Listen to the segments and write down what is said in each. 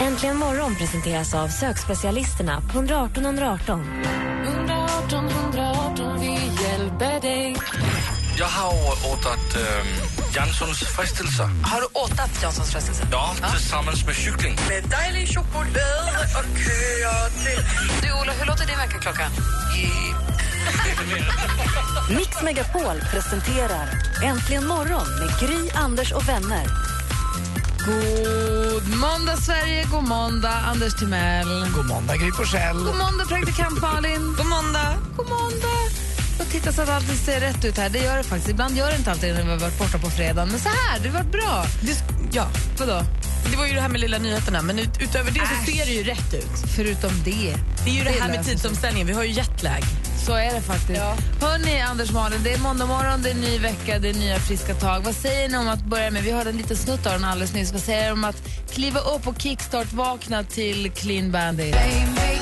Äntligen morgon presenteras av sökspecialisterna på 118 118. 118 118, vi hjälper dig. Jag har åtat ähm, Janssons frestelser. Har du åtat Janssons frestelse? Ja, tillsammans med cykling. Med dejlig choklad och köa till... Du, Ola, hur låter din väckarklocka? Mix Megapol presenterar Äntligen morgon med Gry, Anders och vänner. God måndag, Sverige. God måndag, Anders Timell. God måndag, Gry Forssell. God måndag, praktikant Malin. God måndag. God måndag. Och titta så att allting ser rätt ut här. Det gör det faktiskt. Ibland gör det inte alltid när vi har varit borta på fredagen. Men så här, det har varit bra. ja, Vadå? det var ju det här med lilla nyheterna, men ut, utöver det så Äsch. ser det ju rätt ut. Förutom det. Det är ju det, Det här med tidsomställningen, vi har ju jetlag. Så är det faktiskt. Ja. Hörni, Anders Malin, det är måndag morgon, det är ny vecka, det är nya friska tag. Vad säger ni om att börja med, vi hörde en liten snutt av den alldeles nyss. Vad säger ni om att kliva upp och kickstart-vakna till Clean Bandit? Det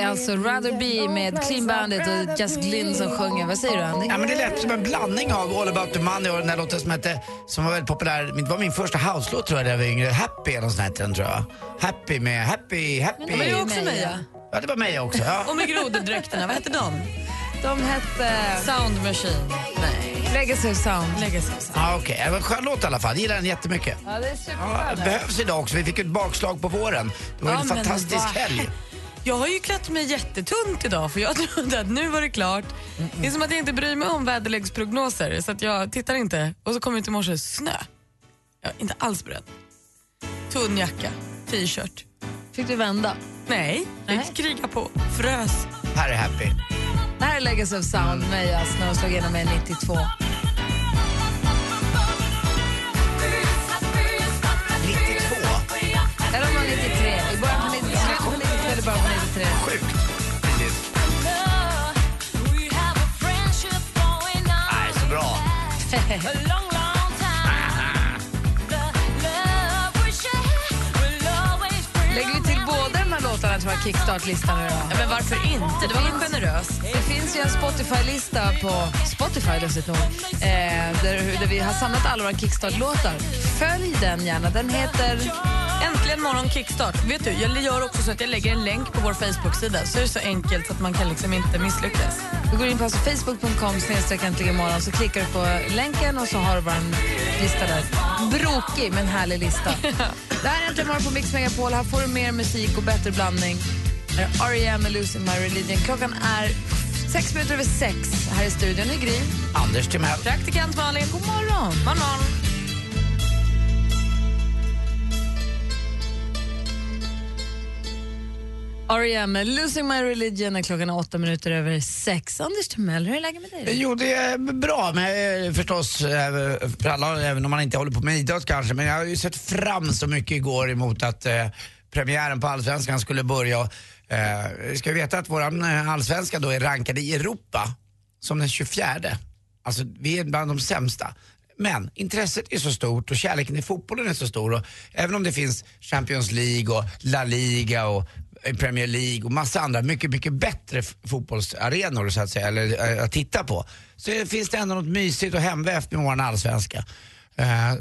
är alltså Rather Be med Clean Bandit och Just Glynn som sjunger. Vad säger du, Andy? Ja, men det lät som en blandning av All about the money och den där låten som hette, som var väldigt populär, det var min första house-låt tror jag när jag var yngre. Happy eller något sånt hette den tror jag. Happy med Happy, Happy. Men det är ju också Meja. Meja. Ja, det var mig också. Ja. Och med grodedräkterna, vad hette de? De hette Sound Machine. Nej. Legacy of Sound. Legacy of Sound. Ja, Okej, det var en skön låt i alla fall. Jag gillar den jättemycket. Ja, det är Ja, behövs idag också. Vi fick ett bakslag på våren. Det var Ja, en fantastisk vad- helg. Jag har ju klätt mig jättetunt idag för jag trodde att nu var det klart. Det är som att jag inte bryr mig om väderleksprognoser så att jag tittar inte. Och så kommer det till morse snö. Jag är inte alls beredd. Tunn jacka, t-shirt. Fick du vända? Nej, jag fick kriga på. Frös. Här är Happy. Det här är Legacy of Sound med Jas när de slog igenom med 92. Lägger vi till båda de här låtarna tror jag kickstart-listan nu då? Ja, men varför inte? Det var väl generöst. Det finns ju en Spotify-lista på Spotify lustigt nog, eh, där, där vi har samlat alla våra kickstart-låtar. Följ den gärna. Den heter... Äntligen morgon kickstart. Vet du, jag gör också så att jag lägger en länk på vår Facebook-sida så är det så enkelt så att man kan liksom inte misslyckas. Du går in på alltså facebook.com snedstreck äntligen morgon så klickar du på länken och så har du vår lista där. Brokig men härlig lista. det här är Äntligen morgon på Mix Megapol. Här får du mer musik och bättre blandning. R.E.M. med Losing My Religion. Klockan är sex minuter över sex. Här i studion är Gry. Anders Timell. Praktikant Malin. God morgon. God morgon. R.E.M. med Losing My Religion är klockan åtta minuter över sex. Anders Timell, hur är läget med dig? Jo, det är bra, men eh, förstås eh, för alla, även om man inte håller på med idrott kanske. Men jag har ju sett fram så mycket igår emot att eh, premiären på Allsvenskan skulle börja. Eh, vi ska veta att våran eh, allsvenska då är rankad i Europa som den 24. Alltså, vi är bland de sämsta. Men intresset är så stort och kärleken i fotbollen är så stor. Och även om det finns Champions League och La Liga och Eh, Premier League och massa andra mycket, mycket bättre fotbollsarenor så att säga, eller eh, att titta på. Så finns det ändå något mysigt och hemvävt med vår allsvenska. Eh,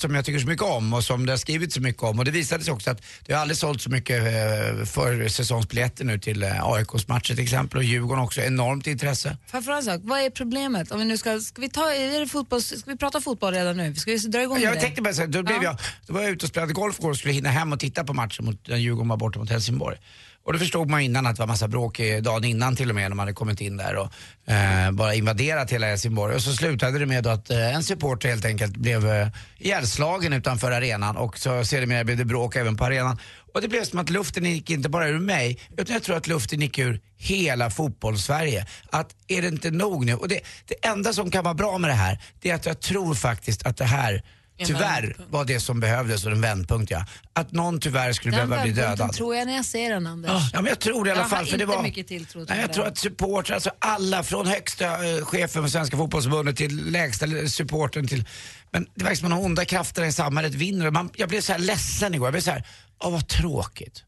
som jag tycker så mycket om och som det har skrivits så mycket om. Och det visade sig också att det har aldrig sålt så mycket eh, för säsongsbiljetter nu till eh, AIKs matcher till exempel och Djurgården också. Enormt intresse. Fråga en sak? Vad är problemet? Om vi nu ska, ska, vi ta, är det fotboll, ska vi prata fotboll redan nu? Ska vi dra igång Jag det? tänkte bara säga, då, blev Ja. jag, då var jag ute och spelade golf igår och skulle hinna hem och titta på matchen mot när Djurgården var borta mot Helsingborg. Och då förstod man innan att det var massa bråk dagen innan till och med när man hade kommit in där och eh, bara invaderat hela Helsingborg. Och så slutade det med då att eh, en supporter helt enkelt blev eh, ihjälslagen utanför arenan och så sedermera blev det bråk även på arenan. Och det blev som att luften gick inte bara ur mig utan jag tror att luften gick ur hela fotbollssverige. Att är det inte nog nu? Och det, det enda som kan vara bra med det här det är att jag tror faktiskt att det här tyvärr var det som behövdes och en vändpunkt ja. Att någon tyvärr skulle Den behöva bli dödad. tror jag när jag ser den, Anders. Ja, men jag tror det i alla Jag fall. För det var... mycket tilltro till Nej, jag tror att supportrar, alltså alla från högsta eh, chefen för Svenska fotbollsförbundet till lägsta supporten till... Men det verkar som att de onda krafterna i samhället vinner. Man, jag blev så här ledsen igår. Jag blev så här, åh vad tråkigt.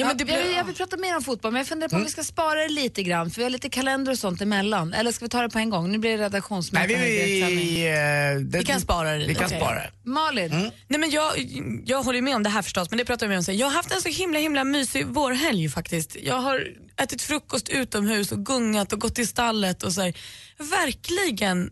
Ja, men det jag, vill, blir, jag vill prata mer om fotboll, men jag funderar på Mm. om vi ska spara det lite grann, för vi har lite kalender och sånt emellan. Eller ska vi ta det på en gång? Nu blir det redaktionsmöte Nej, vi, i vi, eh, det, Vi kan spara det Vi kan Okej. spara det. Malin, Nej, men jag, jag håller ju med om det här förstås, men det pratar vi om sen. Jag har haft en så himla himla mysig vårhelg faktiskt. Jag har ätit frukost utomhus och gungat och gått till stallet och så här, verkligen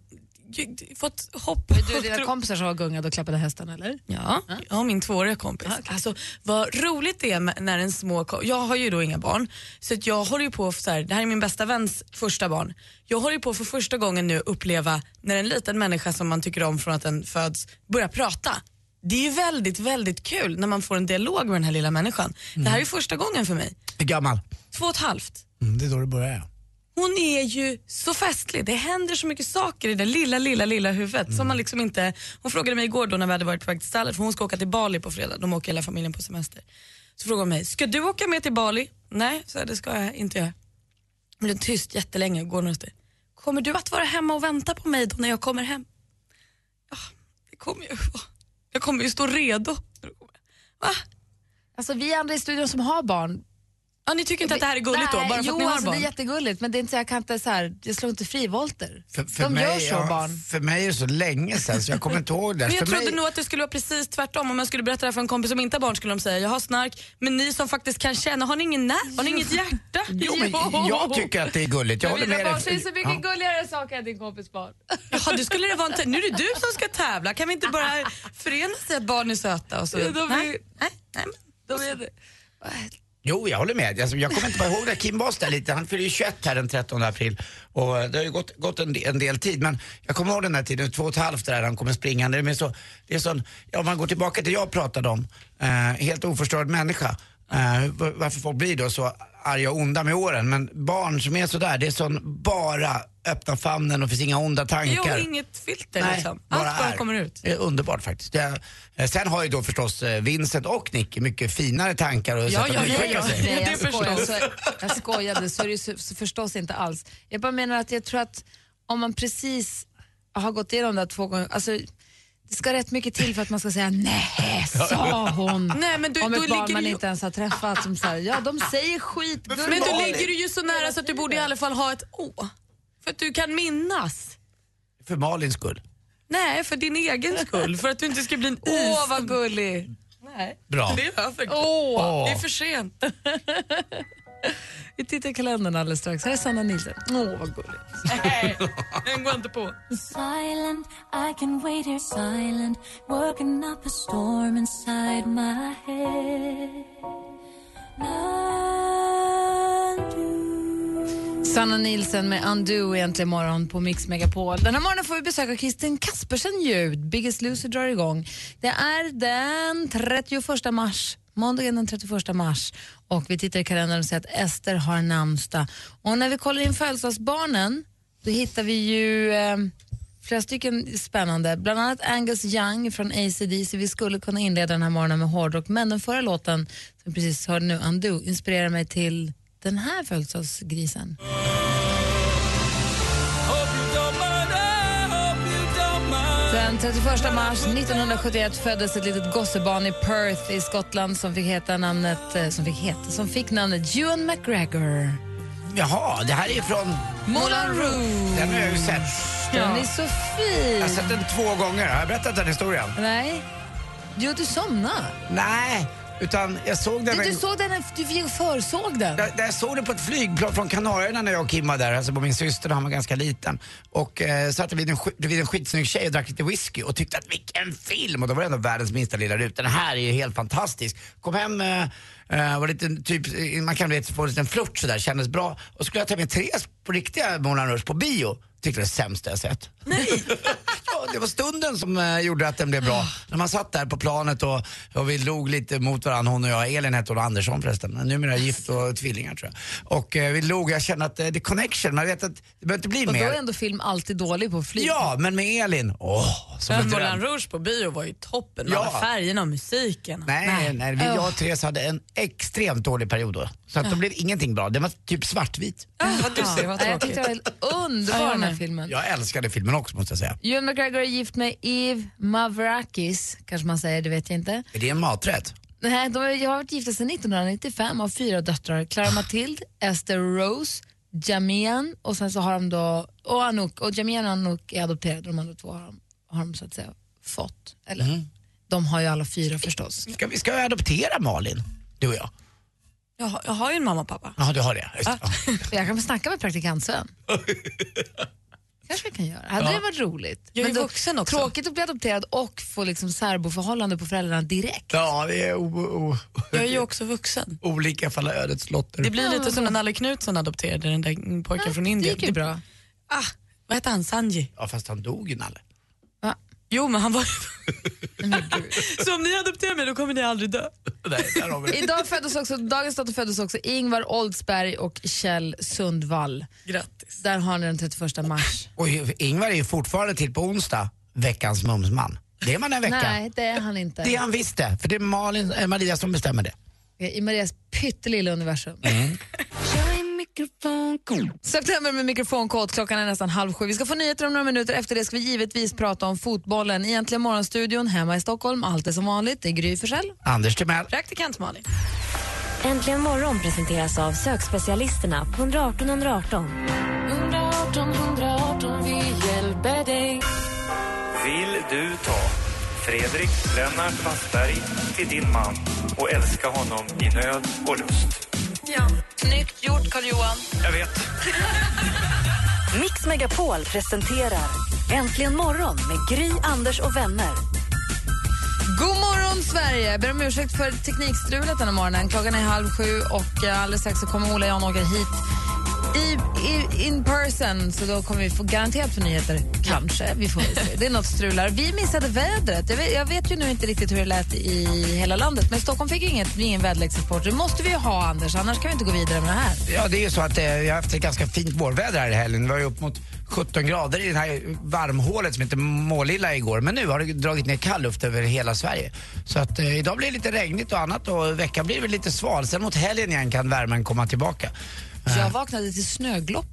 fått hopp. du och dina kompisar som var gungade och klappade hästen eller? Ja, jag och min tvååriga kompis. Alltså, vad roligt det är när en små Jag har ju då inga barn, så att jag håller ju på, så här, det här är min bästa väns första barn. Jag håller ju på för första gången nu uppleva när en liten människa som man tycker om från att den föds börjar prata. Det är ju väldigt, väldigt kul när man får en dialog med den här lilla människan. Det här är ju första gången för mig. Hur gammal? Två och ett halvt. Mm, det är då det börjar. Hon är ju så festlig. Det händer så mycket saker i det lilla, lilla, lilla huvudet som man liksom inte... Hon frågade mig igår då när vi hade varit på väg till stallet, för hon ska åka till Bali på fredag. De åker hela familjen på semester. Så frågade hon mig, ska du åka med till Bali? Nej, så det ska jag inte göra. Hon blev tyst jättelänge, går några steg. Kommer du att vara hemma och vänta på mig då när jag kommer hem? Ja, det kommer jag vara. Jag kommer ju stå redo. Va? Alltså vi andra i studion som har barn. Ja, ni tycker inte att det här är gulligt då, bara för jo, att ni har alltså, barn? det är jättegulligt men det är inte så jag kan inte så här, jag slår inte frivolter. För, för De mig, gör så ja, barn. För mig är det så länge sedan så jag kommer inte ihåg det. Men jag för trodde mig, nog att det skulle vara precis tvärtom. Om jag skulle berätta det här för en kompis som inte har barn skulle de säga jag har snark. Men ni som faktiskt kan känna, har ni ingen nerv? Har ni inget hjärta? Jo, men jag tycker att det är gulligt. Jag håller Mina med barn dig. säger så mycket Ja. gulligare saker än din kompis barn. Jaha, du skulle det vara en nu är det du som ska tävla. Kan vi inte bara förena sig att barn är söta? Och så? Ja, de är- nej, nej, nej, men. De är det. Jo, jag håller med. Alltså, jag kommer inte bara ihåg det. Kim var där lite. Han fyller ju 21 här den 13 april. Och eh, det har ju gått, gått en, del, en del tid. Men jag kommer ihåg den här tiden, två och ett halvt där han kommer springande. Det är så, det är sån, ja, om man går tillbaka till det jag pratade om. Eh, helt oförstörd människa. Eh, varför folk blir då så arga och onda med åren. Men barn som är sådär, det är sån bara öppna famnen och finns inga onda tankar. Jo, inget filter liksom. Allt bara är. kommer ut. Det är underbart faktiskt. Det, sen har ju då förstås eh, Vincent och Nick mycket finare tankar och Ja, sätt att ja, ja, uttrycka sig. Nej, Det jag, skojar, förstås. så, jag skojade, så är det ju så, så förstås inte alls. Jag bara menar att jag tror att om man precis har gått igenom det här två gånger, alltså det ska rätt mycket till för att man ska säga nej, sa hon. Nej, men du- om då ett barn ligger man ju- inte ens har träffat. Som så här, ja, de säger skit. Men då ligger du ju så nära så att du borde i alla fall ha ett å. För att du kan minnas. För Malins skull. Nej, för din egen skull. För att du inte ska bli en is. Åh, vad gullig. Nej, Bra. det är. Åh. Det är för sent. Vi tittar i kalendern alldeles strax. Här är Sanna Nilsson. Åh, vad gulligt. Nej, den går inte på. Silent, I can wait here silent, working up a storm inside my head. Undo. Sanna Nilsson med Undo egentligen morgon på Mix Megapol. Den här morgonen får vi besöka Kristin Kaspersen ljud. Biggest Loser drar igång. Det är den 31 mars, måndagen den 31 mars och vi tittar i kalendern och ser att Ester har namnsdag. Och när vi kollar in födelsedagsbarnen då hittar vi ju eh, flera stycken spännande, bland annat Angus Young från ACDC. Vi skulle kunna inleda den här morgonen med hårdrock, men den förra låten som vi precis hörde nu, Undo, inspirerar mig till den här födelsedagsgrisen. Mm. 31 mars 1971 föddes ett litet gossebarn i Perth i Skottland som fick heta namnet, eh, som fick heta, som fick namnet Ewan McGregor. Jaha, det här är från... Moulin Rouge. Den har jag ju sett. Den är så fin. Jag har sett den två gånger. Har jag berättat den historien? Nej. Jo, du somnade. Nej, Utan jag såg den... Du, du såg den, du försåg den. jag, jag såg det på ett flygplan från Kanarieöarna när jag och Kim var där, alltså på min syster, han var ganska liten. Och eh, satt vid en, vid en skitsnygg tjej och drack lite whisky och tyckte att vilken film! Och då var det ändå världens minsta lilla ruta. Den här är ju helt fantastisk. Kom hem, eh, eh, var lite typ, eh, man kan vet, få en liten flört sådär, kändes bra. Och skulle jag ta med Therese på riktiga Moulin Rouge på bio. Tyckte det sämsta jag sett. Nej! det var stunden som eh, gjorde att den blev bra. När man satt där på planet och, och vi log lite mot varandra, hon och jag. Elin hette hon Andersson förresten, numera gift och tvillingar tror jag. Och eh, vi log, jag kände att eh, det är connection, man vet att det behöver inte bli Och då mer. är ändå film alltid dålig på flyg. Ja, men med Elin, åh, som Men en Moulin. Rouge på bio var ju toppen med Ja. alla färgerna och musiken. Nej, nej, vi, jag och Therese hade en extremt dålig period då. Så att då blev ingenting bra. Den var typ svartvit. Vad du ser, vad Nej, jag tråkigt. tyckte det var helt underbar Ja, jag den här filmen. Jag älskade filmen också måste jag säga. Ewan McGregor är gift med Eve Mavrakis, kanske man säger, det vet jag inte. Är det en maträtt? Nej, de har varit gifta sedan 1995 och har fyra döttrar. Clara Matilde, Esther Rose, Jamian och sen så har de då, och Anouk, och Jamian och Anouk är adopterade, de andra två har de, har de så att säga fått. Eller, de har ju alla fyra förstås. Ska vi ska vi adoptera Malin? Du och jag? Jag, har- jag har ju en mamma och pappa. Ja, du har det. Just det. Ja. Jag kan få snacka med praktikant Sven. kanske vi kan göra. Hade det varit roligt? Jag är Men då- vuxen också. Tråkigt att bli adopterad och få liksom särboförhållande på föräldrarna direkt. Ja, det är o, o, Jag är ju också vuxen. olika fall ödets lotter. Det blir lite som när Nalle Knutsson adopterade den där pojken från Det Indien. gick ju bra. Ah, vad hette han? Sanji? Ja, fast han dog ju Nalle. Jo, men han var. Så om ni adopterar mig då kommer ni aldrig dö. Nej. Idag föddes också, dagens datum föddes också Ingvar Oldsberg och Kjell Sundvall. Grattis. Där har ni den 31 mars. Och Ingvar är ju fortfarande till på onsdag veckans mumsman. Det är man en vecka. Nej, det är han inte. Det är han visst det, för det är Malin, äh, Maria som bestämmer det. I Marias pyttelilla universum. Mm. September med mikrofonkod. Klockan är nästan halv sju. Vi ska få nyheter om några minuter. Efter det ska vi givetvis prata om fotbollen. Egentligen morgonstudion hemma i Stockholm. Allt är som vanligt. Det är Gry Forssell. Anders Timell. Praktikant Malin. Äntligen morgon presenteras av sökspecialisterna på 118 118. 118 118, vi hjälper dig. Vill du ta Fredrik Lennart Wassberg till din man och älska honom i nöd och lust? Ja. Snyggt gjort, Carl-Johan. Jag vet. Mix Megapol presenterar Äntligen morgon med Gry, Anders och vänner. God morgon, Sverige! Jag ber om ursäkt för teknikstrulet den här morgonen. Klockan är halv sju och eh, alldeles strax så kommer Ola Jan åka hit i, i, in person, så då kommer vi få garanterat få nyheter. Kanske, vi får se. Det är något strular. Vi missade vädret. Jag vet, jag vet ju nu inte riktigt hur det lät i hela landet, men Stockholm fick inget, ingen väderleksrapport. Det måste vi ju ha, Anders, annars kan vi inte gå vidare med det här. Ja, det är ju så att eh, vi har haft ett ganska fint vårväder här i helgen. Det var ju upp mot 17 grader i det här varmhålet som heter Målilla igår. Men nu har det dragit ner kall luft över hela Sverige. Så att eh, idag blir det lite regnigt och annat och veckan blir väl lite sval. Sen mot helgen igen kan värmen komma tillbaka. Så jag vaknade till snöglopp.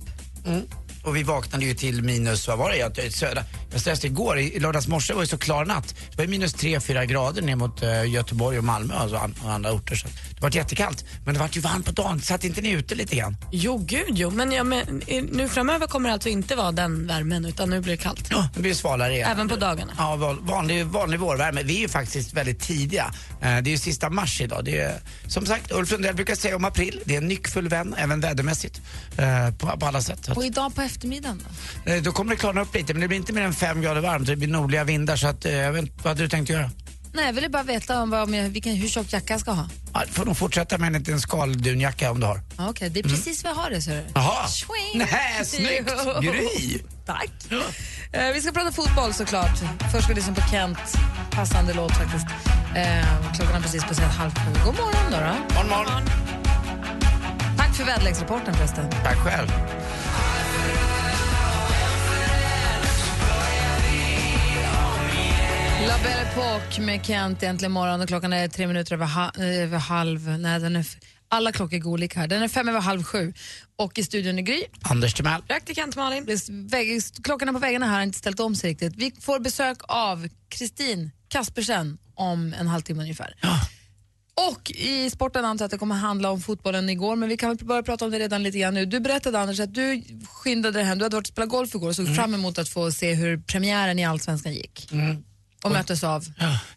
Och vi vaknade ju till minus, vad var det? Jag, södra. jag stressade igår, i lördags morse var det så klar natt. Det var minus 3-4 grader ner mot eh, Göteborg och Malmö alltså, an- och andra orter. Så det var jättekallt. Men det var ju varmt på dagen. Satt inte ni ute lite grann? Jo, gud jo. Men, ja, men nu framöver kommer det alltså inte vara den värmen utan nu blir det kallt. Ja, det blir svalare igen. Även på dagarna. Ja, vanlig, vanlig vårvärme. Vi är ju faktiskt väldigt tidiga. Eh, Det är ju sista mars idag. Det är, som sagt, Ulf Lundell brukar säga om april, det är en nyckfull vän, även vädermässigt. eh, På, på alla sätt. Och idag på eftermiddagen då? eh, då kommer det klarna upp lite, men det blir inte mer än fem grader varmt. Det blir nordliga vindar, så att, jag vet, inte, vad hade du tänkt göra? Nej, jag ville bara veta om, vad- om jag, vilken, hur tjock jacka jag ska ha. Ja, du får nog fortsätta med en liten skaldunjacka om du har. Ja, Okej, det är precis vad jag har det, du. Jaha! Swing. Nej, snyggt! Jo. Gry! Tack. Eh, vi ska prata fotboll såklart. Först ska vi lyssna på Kent. Passande låt faktiskt. Eh, klockan är precis passerat halv sju. God morgon då. då. Morgon, morgon. Tack för väderleksrapporten förresten. Tack själv. La Belle Époque med Kent äntligen morgon och klockan är tre minuter över, ha, över halv. Nej, den är, alla klockor går olika här. Den är fem över halv sju. Och i studion är Gry. Anders Timell. Praktikant Malin. Klockorna på väggarna här har inte ställt om sig riktigt. Vi får besök av Kristin Kaspersen om en halvtimme ungefär. Och i sporten antar jag att det kommer handla om fotbollen igår, men vi kan väl börja prata om det redan lite grann nu. Du berättade Anders att du skyndade dig hem, du hade varit och spelat golf igår och såg fram emot att få se hur premiären i Allsvenskan gick. Mm. Och möttes av?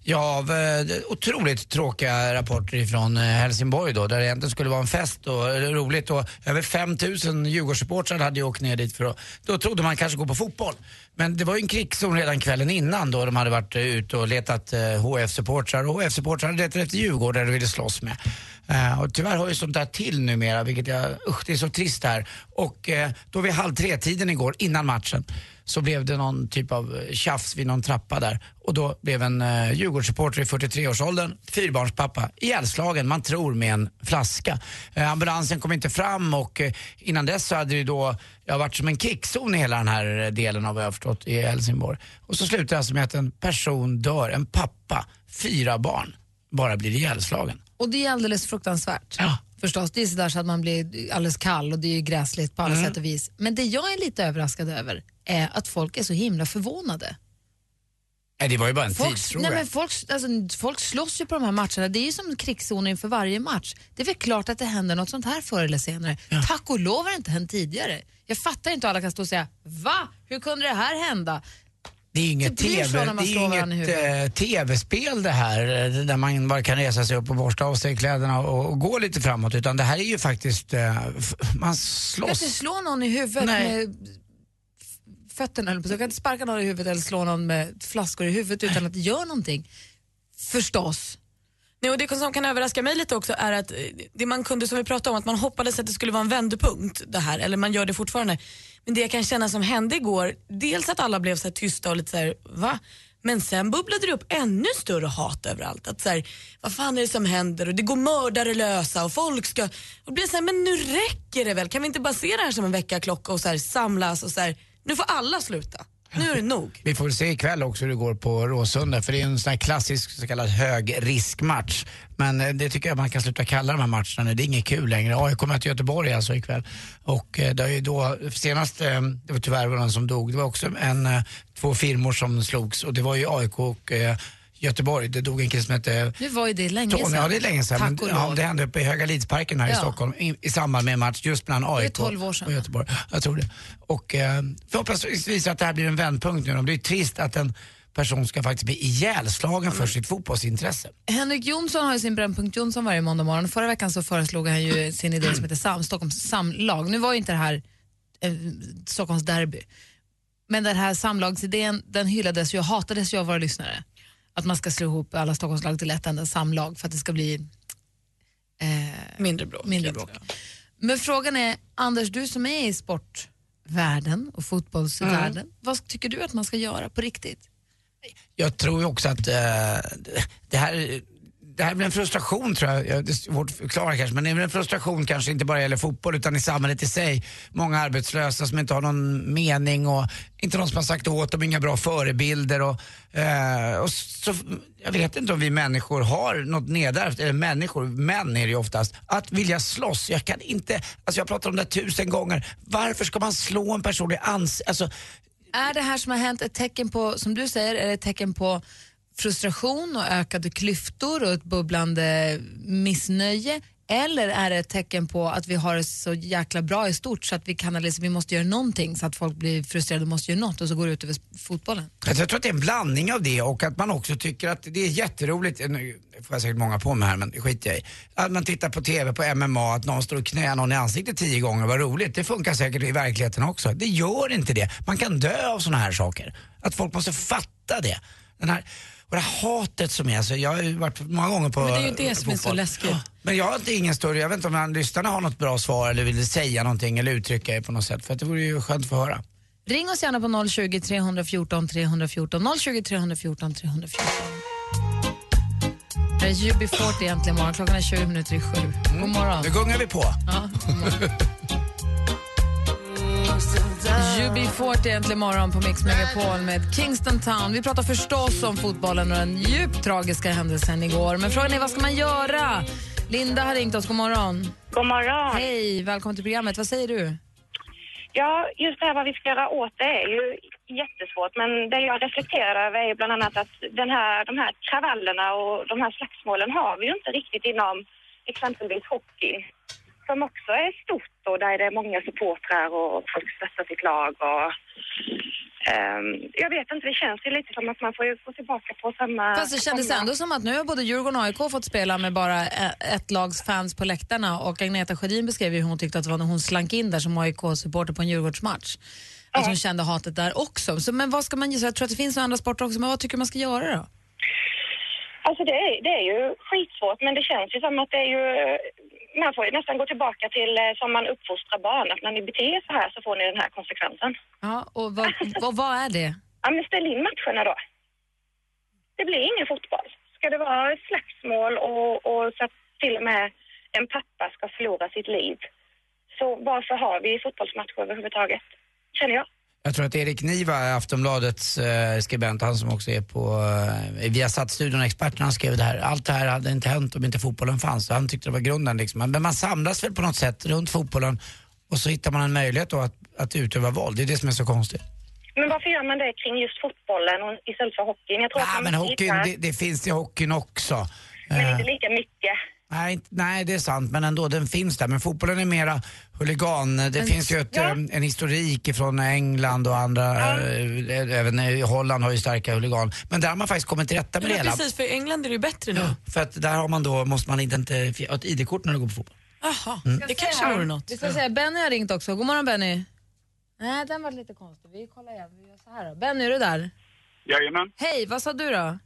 Ja, av eh, otroligt tråkiga rapporter ifrån eh, Helsingborg då, där det egentligen skulle vara en fest och roligt och över 5000 Djurgårdssupportrar hade ju åkt ner dit för att, då trodde man kanske gå på fotboll. Men det var ju en krigszon redan kvällen innan då de hade varit eh, ute och letat HF-supportrar och HF-supportrar hade letat efter Djurgårdare de ville slåss med. Uh, och tyvärr har ju sånt där till numera, vilket jag, usch det är så trist här. Och uh, då vid halv tre-tiden igår, innan matchen, så blev det någon typ av eh, tjafs vid någon trappa där. Och då blev en eh, Djurgårdssupporter i 43-årsåldern, fyrbarnspappa, ihjälslagen, man tror med en flaska. Eh, ambulansen kom inte fram och eh, innan dess så hade det ju då ja, varit som en kickzon i hela den här eh, delen av vad jag har förstått i Helsingborg. Och så slutar det alltså med att en person dör, en pappa, fyra barn, bara blir ihjälslagen. Och det är alldeles fruktansvärt. Förstås, det är sådär så att man blir alldeles kall och det är ju gräsligt på alla Mm. sätt och vis. Men det jag är lite överraskad över är att folk är så himla förvånade. Nej, det var ju bara en Folk, tidsfråga. nej men folk, alltså, folk slåss ju på de här matcherna. Det är ju som krigszoner inför varje match. Det är väl klart att det händer något sånt här förr eller senare. Tack och lov har det inte hänt tidigare. Jag fattar inte hur alla kan stå och säga Va? Hur kunde det här hända? Det är inget, Det eh, TV-spel det här eh, där man bara kan resa sig upp och borsta av sig kläderna och, och gå lite framåt utan det här är ju faktiskt, eh, man Du kan slåss. inte slå någon i huvudet Nej. med fötterna, på. Du kan inte sparka någon i huvudet eller slå någon med flaskor i huvudet utan att det gör någonting. Förstås. Nej, och det som kan överraska mig lite också är att eh, det man kunde, som vi pratade om, att man hoppades att det skulle vara en vändpunkt det här, eller man gör det fortfarande. Men det jag kan känna som hände igår, dels att alla blev så här tysta och lite så här, va? Men sen bubblade det upp ännu större hat överallt. Att så här, vad fan är det som händer? Och det går mördare lösa och folk ska... Och det blir så här, men nu räcker det väl? Kan vi inte bara se det här som en väckarklocka och så här, samlas och så här, nu får alla sluta. Nu är det nog. Vi får väl se ikväll också hur det går på Råsunda för det är en sån här klassisk så kallad högriskmatch. Men eh, det tycker jag man kan sluta kalla de här matcherna nu. Det är inget kul längre. AIK möter Göteborg alltså ikväll. Och eh, det är ju då, senast, eh, det var tyvärr någon som dog, det var också en, två firmor som slogs och det var ju AIK och eh, Göteborg. Det dog en kille som hette Nu var ju det länge Tony, sedan. ja det är länge sedan. Men, ja, det hände uppe i Höga Lidsparken här i Ja. Stockholm i, i samband med en match just mellan AIK 12 år sedan. och Göteborg. Jag tror det. Och eh, förhoppningsvis att det här blir en vändpunkt nu. Det är trist att en person ska faktiskt bli ihjälslagen för sitt fotbollsintresse. Henrik Jonsson har ju sin Brännpunkt Jonsson varje måndag morgon. Förra veckan så föreslog han ju sin idé som heter Sam, Stockholms samlag. Nu var ju inte det här eh, Stockholms derby. Men den här samlagsidén den hyllades ju och hatades ju av våra lyssnare. Att man ska slå ihop alla Stockholmslag till ett enda samlag för att det ska bli eh, mindre bråk. Mindre bråk. Men frågan är, Anders, du som är i sportvärlden och fotbollsvärlden, vad tycker du att man ska göra på riktigt? Jag tror ju också att eh, det här det här blir en frustration tror jag, det är svårt att förklara kanske, men det är väl en frustration kanske inte bara gäller fotboll utan i samhället i sig. Många arbetslösa som inte har någon mening och inte någon som har sagt åt dem, inga bra förebilder och, eh, och så, jag vet inte om vi människor har något nedärvt, eller människor, män är det ju oftast, att vilja slåss. Jag kan inte, alltså jag pratar om det här tusen gånger, varför ska man slå en person i ansiktet? Alltså, Är det här som har hänt ett tecken på, som du säger, är det ett tecken på frustration och ökade klyftor och ett bubblande missnöje? Eller är det ett tecken på att vi har det så jäkla bra i stort så att vi kan liksom, vi måste göra någonting så att folk blir frustrerade och måste göra något och så går det ut över fotbollen? Alltså jag tror att det är en blandning av det och att man också tycker att det är jätteroligt, nu får jag säkert många på mig här men det skiter jag i. Att man tittar på TV på MMA, att någon står och knäar någon i ansiktet tio gånger, vad roligt. Det funkar säkert i verkligheten också. Det gör inte det. Man kan dö av sådana här saker. Att folk måste fatta det. Den här, och det här hatet som är, alltså jag har ju varit många gånger på Men det är ju det som är så läskigt. Ja, Men jag har inte ingen större, jag vet inte om han, lyssnarna har något bra svar eller vill säga någonting eller uttrycka det på något sätt. För att det vore ju skönt att få höra. Ring oss gärna på 020 314 314 020 314 314. Det är UB40 egentligen morgon. Klockan är 20 minuter i sju. God morgon. Nu gungar vi på. Ja, UB40 äntligen morgon på Mix Megapol med Kingston Town. Vi pratar förstås om fotbollen och den djupt tragiska händelsen igår. Men frågan är vad ska man göra? Linda har ringt oss. God morgon. God morgon. Hej, välkommen till programmet. Vad säger du? Ja, just det här vad vi ska göra åt det är ju jättesvårt. Men det jag reflekterar över är ju bland annat att den här, de här kravallerna och de här slagsmålen har vi ju inte riktigt inom exempelvis hockey. Som också är stort och där det är många supportrar och folk stöttar sitt lag och Ehm, jag vet inte, det känns ju lite som att man får gå tillbaka på samma... Fast det kändes ändå som att nu har både Djurgården och AIK fått spela med bara e- ett lags fans på läktarna och Agneta Sjödin beskrev ju hur hon tyckte att det var när hon slank in där som AIK-supporter på en Djurgårdsmatch. Att hon kände hatet där också. Så, men vad ska man göra? Jag tror att det finns andra sporter också, men vad tycker man ska göra då? Alltså det är, det är ju skitsvårt, men det känns ju som att det är ju... Man får ju nästan gå tillbaka till eh, som man uppfostrar barn, att när ni beter er så här så får ni den här konsekvensen. Ja, och vad, vad, vad är det? Ja, men ställ in matcherna då. Det blir ingen fotboll. Ska det vara slagsmål och, och så att till och med en pappa ska förlora sitt liv, så varför har vi fotbollsmatcher överhuvudtaget? Känner jag. Jag tror att Erik Niva, Aftonbladets eh, skribent, han som också är på eh, Viasat-studion, experten, han skrev det här. Allt det här hade inte hänt om inte fotbollen fanns. Så han tyckte det var grunden liksom. Men man samlas väl på något sätt runt fotbollen och så hittar man en möjlighet då att, att utöva våld. Det är det som är så konstigt. Men varför gör man det kring just fotbollen och istället för hockeyn? Jag tror att Ja, man men hockeyn, det, det finns i hockeyn också. Men Eh, inte lika mycket. Nej, inte- nej, det är sant, men ändå, den finns där. Men fotbollen är mera huligan. Det Men- finns ju ett, Ja. eh, en historik från England och andra, eh, även i Holland har ju starka huligan. Men där har man faktiskt kommit till rätta med det Ja, hela. precis, för i England är det ju bättre nu. För att där har man då, måste man identifiera, ha ett ID-kort när du går på fotboll. Jaha, Mm. det kanske vore något. Vi ska säga, Benny har ringt också. God morgon Benny. Nej, den var lite konstig. Vi kollar igen. Vi gör så här då. Benny, är du där? Jajamän. Hej, vad sa du då?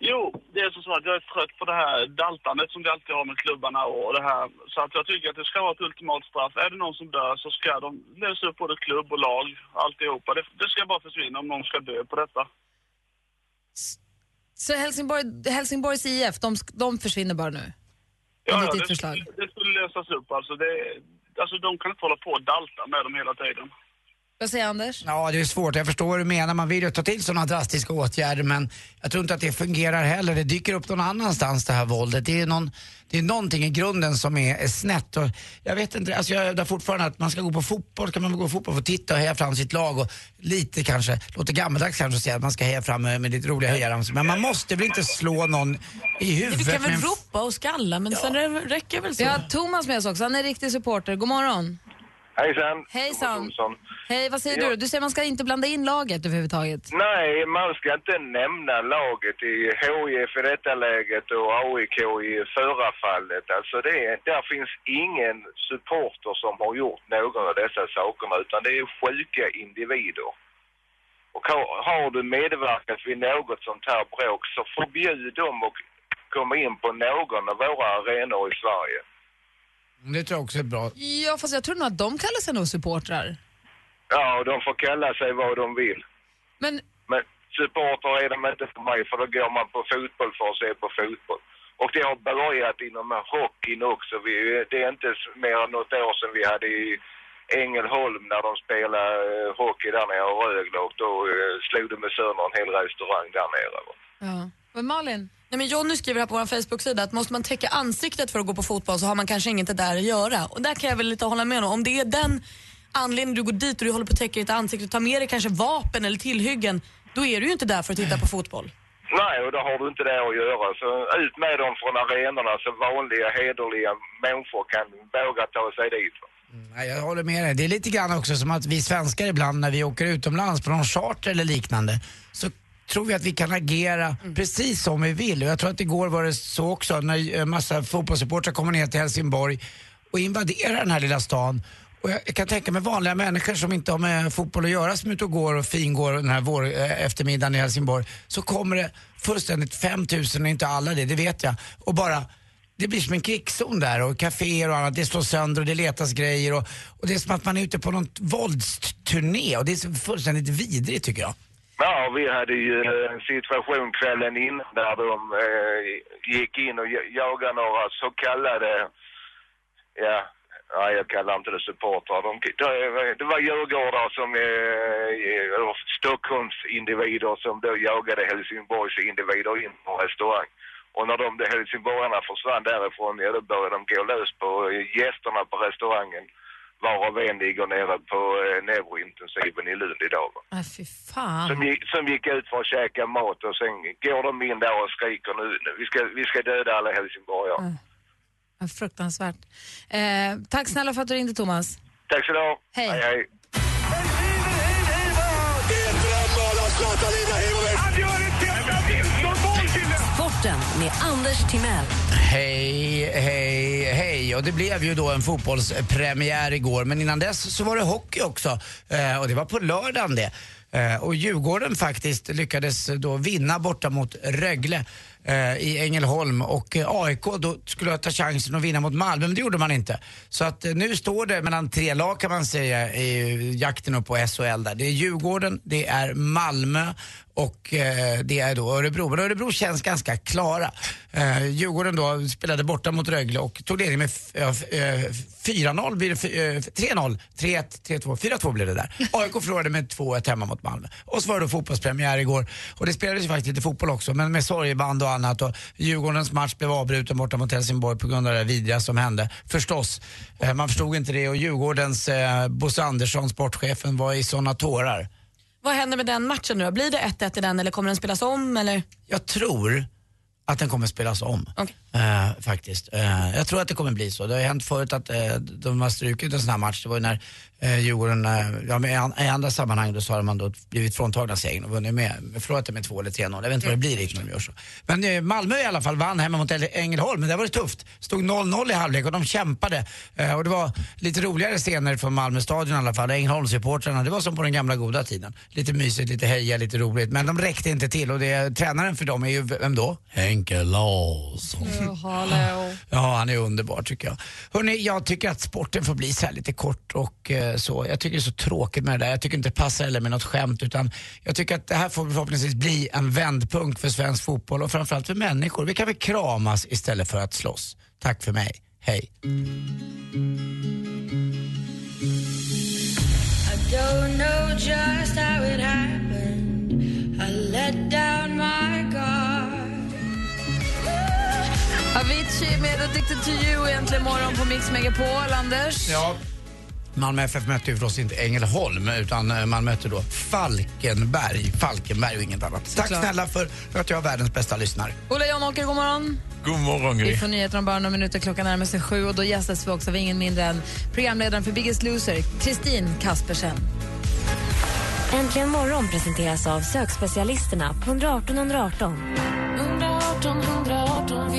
Jo, det är så att jag är trött på det här daltandet som vi alltid har med klubbarna och det här. Så att jag tycker att det ska vara ett ultimat straff. Är det någon som dör så ska de lösa upp både klubb och lag, alltihopa. Det, det ska bara försvinna om någon ska dö på detta. Så Helsingborg, Helsingborgs IF, de, de försvinner bara nu? Ja, Enligt ja, det, det skulle lösas upp alltså. Det, alltså de kan inte hålla på och dalta med dem hela tiden. Vad säger Anders? Ja, det är svårt. Jag förstår vad du menar. Man vill ju ta till sådana drastiska åtgärder men jag tror inte att det fungerar heller. Det dyker upp någon annanstans det här våldet. Det är, någon, det är någonting i grunden som är, är snett. Och jag vet inte, alltså jag hävdar fortfarande att man ska gå på fotboll, kan man gå på fotboll för att titta och heja fram sitt lag och lite kanske, låter gammaldags kanske att säga att man ska heja fram med, med lite roliga hejaramsor. Men man måste väl inte slå någon i huvudet Du kan väl ropa och skalla, men sen det räcker väl så. Vi har Thomas med oss också. Han är riktig supporter. God morgon. Hejsan. Hejsan. Olsson. Hej, vad säger Ja. du? Du säger man ska inte blanda in laget överhuvudtaget. Nej, man ska inte nämna laget i HIF i detta läget och AIK i förra fallet. Alltså det, är- där finns ingen supporter som har gjort någon av dessa sakerna utan det är sjuka individer. Och har, har du medverkat vid något sånt här bråk så förbjud dem att komma in på någon av våra arenor i Sverige. Det tror jag också är bra. Ja, fast jag tror nog att de kallar sig nog supportrar. Ja, och de får kalla sig vad de vill. Men Men supporter är de inte för mig för då går man på fotboll för att se på fotboll. Och det har börjat inom hockeyn också. Vi, det är inte mer än något år sedan vi hade i Ängelholm när de spelade eh, hockey där nere i Rögle och då eh, slog de sönder en hel restaurang där nere. Ja. Men Malin? Nej, men Jonny skriver här på vår Facebook-sida att måste man täcka ansiktet för att gå på fotboll så har man kanske inget där att göra. Och där kan jag väl lite hålla med om. Om det är den anledningen du går dit och du håller på att täcka ditt ansikte och tar med dig kanske vapen eller tillhyggen, då är du ju inte där för att titta på fotboll. Nej, och då har du inte det att göra. Så ut med dem från arenorna så vanliga, hederliga människor kan våga ta sig dit. Nej, jag håller med dig. Det är lite grann också som att vi svenskar ibland när vi åker utomlands på någon charter eller liknande så tror vi att vi kan agera precis som vi vill. Och jag tror att igår var det så också när en massa fotbollssupportrar kommer ner till Helsingborg och invaderar den här lilla stan. Och jag kan tänka mig vanliga människor som inte har med fotboll att göra som är ute och går och fingår den här vår, eh, eftermiddagen i Helsingborg. Så kommer det fullständigt 5000, och inte alla det, det vet jag. Och bara det blir som en krigszon där och kaféer och annat, det slås sönder och det letas grejer och, och det är som att man är ute på någon våldsturné och det är fullständigt vidrigt tycker jag. Ja, vi hade ju en situation kvällen innan där de eh, gick in och jagade några så kallade, ja, ja jag kallar inte det supportrar. De, det- var djurgårdar som, eh, Stockholms individer som då jagade Helsingborgs individer in på restaurang. Och när de helsingborgarna försvann därifrån, ja då började de gå lös på eh, gästerna på restaurangen. Varav en ligger nere på eh, neurointensiven i Lund idag. va. Äh, fy fan. Som gick, som gick ut för att käka mat och sen går de in där och skriker nu, vi ska, vi ska döda alla helsingborgare. Ja, fruktansvärt. Eh, tack snälla för att du ringde Thomas. Tack så du ha. Hej. hej, hej. Med Anders Timell. Hej, hej, hej. Och det blev ju då en fotbollspremiär igår. Men innan dess så var det hockey också. Eh, och det var på lördagen det. Eh, och Djurgården faktiskt lyckades då vinna borta mot Rögle eh, i Ängelholm och eh, AIK då skulle ta chansen att vinna mot Malmö men det gjorde man inte. Så att eh, nu står det mellan tre lag kan man säga i jakten upp på SHL där. Det är Djurgården, det är Malmö och eh, det är då Örebro. Men Örebro känns ganska klara. Eh, Djurgården då spelade borta mot Rögle och tog ledning med eh, f- eh, 4-0, blir det f- eh, 3-0, 3-1, 3-2, 4-2 blev det där. AIK förlorade med 2-1 hemma mot Malmö. Och så var det då fotbollspremiär igår och det spelades ju faktiskt lite fotboll också men med sorgeband och annat och Djurgårdens match blev avbruten borta mot Helsingborg på grund av det vidriga som hände. Förstås, eh, man förstod inte det och Djurgårdens eh, Bosse Andersson, sportchefen, var i såna tårar. Vad händer med den matchen nu? Blir det 1-1 i den eller kommer den spelas om? Eller? Jag tror att den kommer spelas om. Uh, faktiskt. Uh, jag tror att det kommer bli så. Det har ju hänt förut att uh, de har strukit en sån här match. Det var ju när uh, Djurgården, uh, ja, men i, andra sammanhang då så har man då blivit fråntagna segern och vunnit med, förlorat det med 2 eller 3-0. Jag vet inte vad det blir riktigt när de gör så. Men Malmö i alla fall vann hemma mot Ängelholm, men det var det tufft. Stod 0-0 i halvlek och de kämpade. Och det var lite roligare scener från Malmö stadion i alla fall. Ängelholmssupportrarna, det var som på den gamla goda tiden. Lite mysigt, lite heja, lite roligt. Men de räckte inte till och det, tränaren för dem är ju, vem då? Henke Larsson. Ja, han är underbar tycker jag. Hörrni, jag tycker att sporten får bli så här lite kort och eh, så. Jag tycker det är så tråkigt med det där. Jag tycker inte det passar heller med något skämt utan jag tycker att det här får förhoppningsvis bli en vändpunkt för svensk fotboll och framförallt för människor. Vi kan väl kramas istället för att slåss. Tack för mig. Hej. I don't know just how it happened. I let down my guard. Avicii med Addicted to you egentligen morgon på Mix Megapol. Anders? Ja. Malmö FF mötte ju förstås inte Ängelholm utan eh, man mötte då Falkenberg. Falkenberg och inget annat. Tack Såklart. snälla för att jag är världens bästa lyssnare. Ola Janåker, god morgon. God morgon, Vi Gry. får nyheter om bara några minuter. Klockan närmar sig sju och då gästas vi också av ingen mindre än programledaren för Biggest Loser, Kristin Kaspersen. Äntligen morgon presenteras av sökspecialisterna på 118 118. 118 118, vi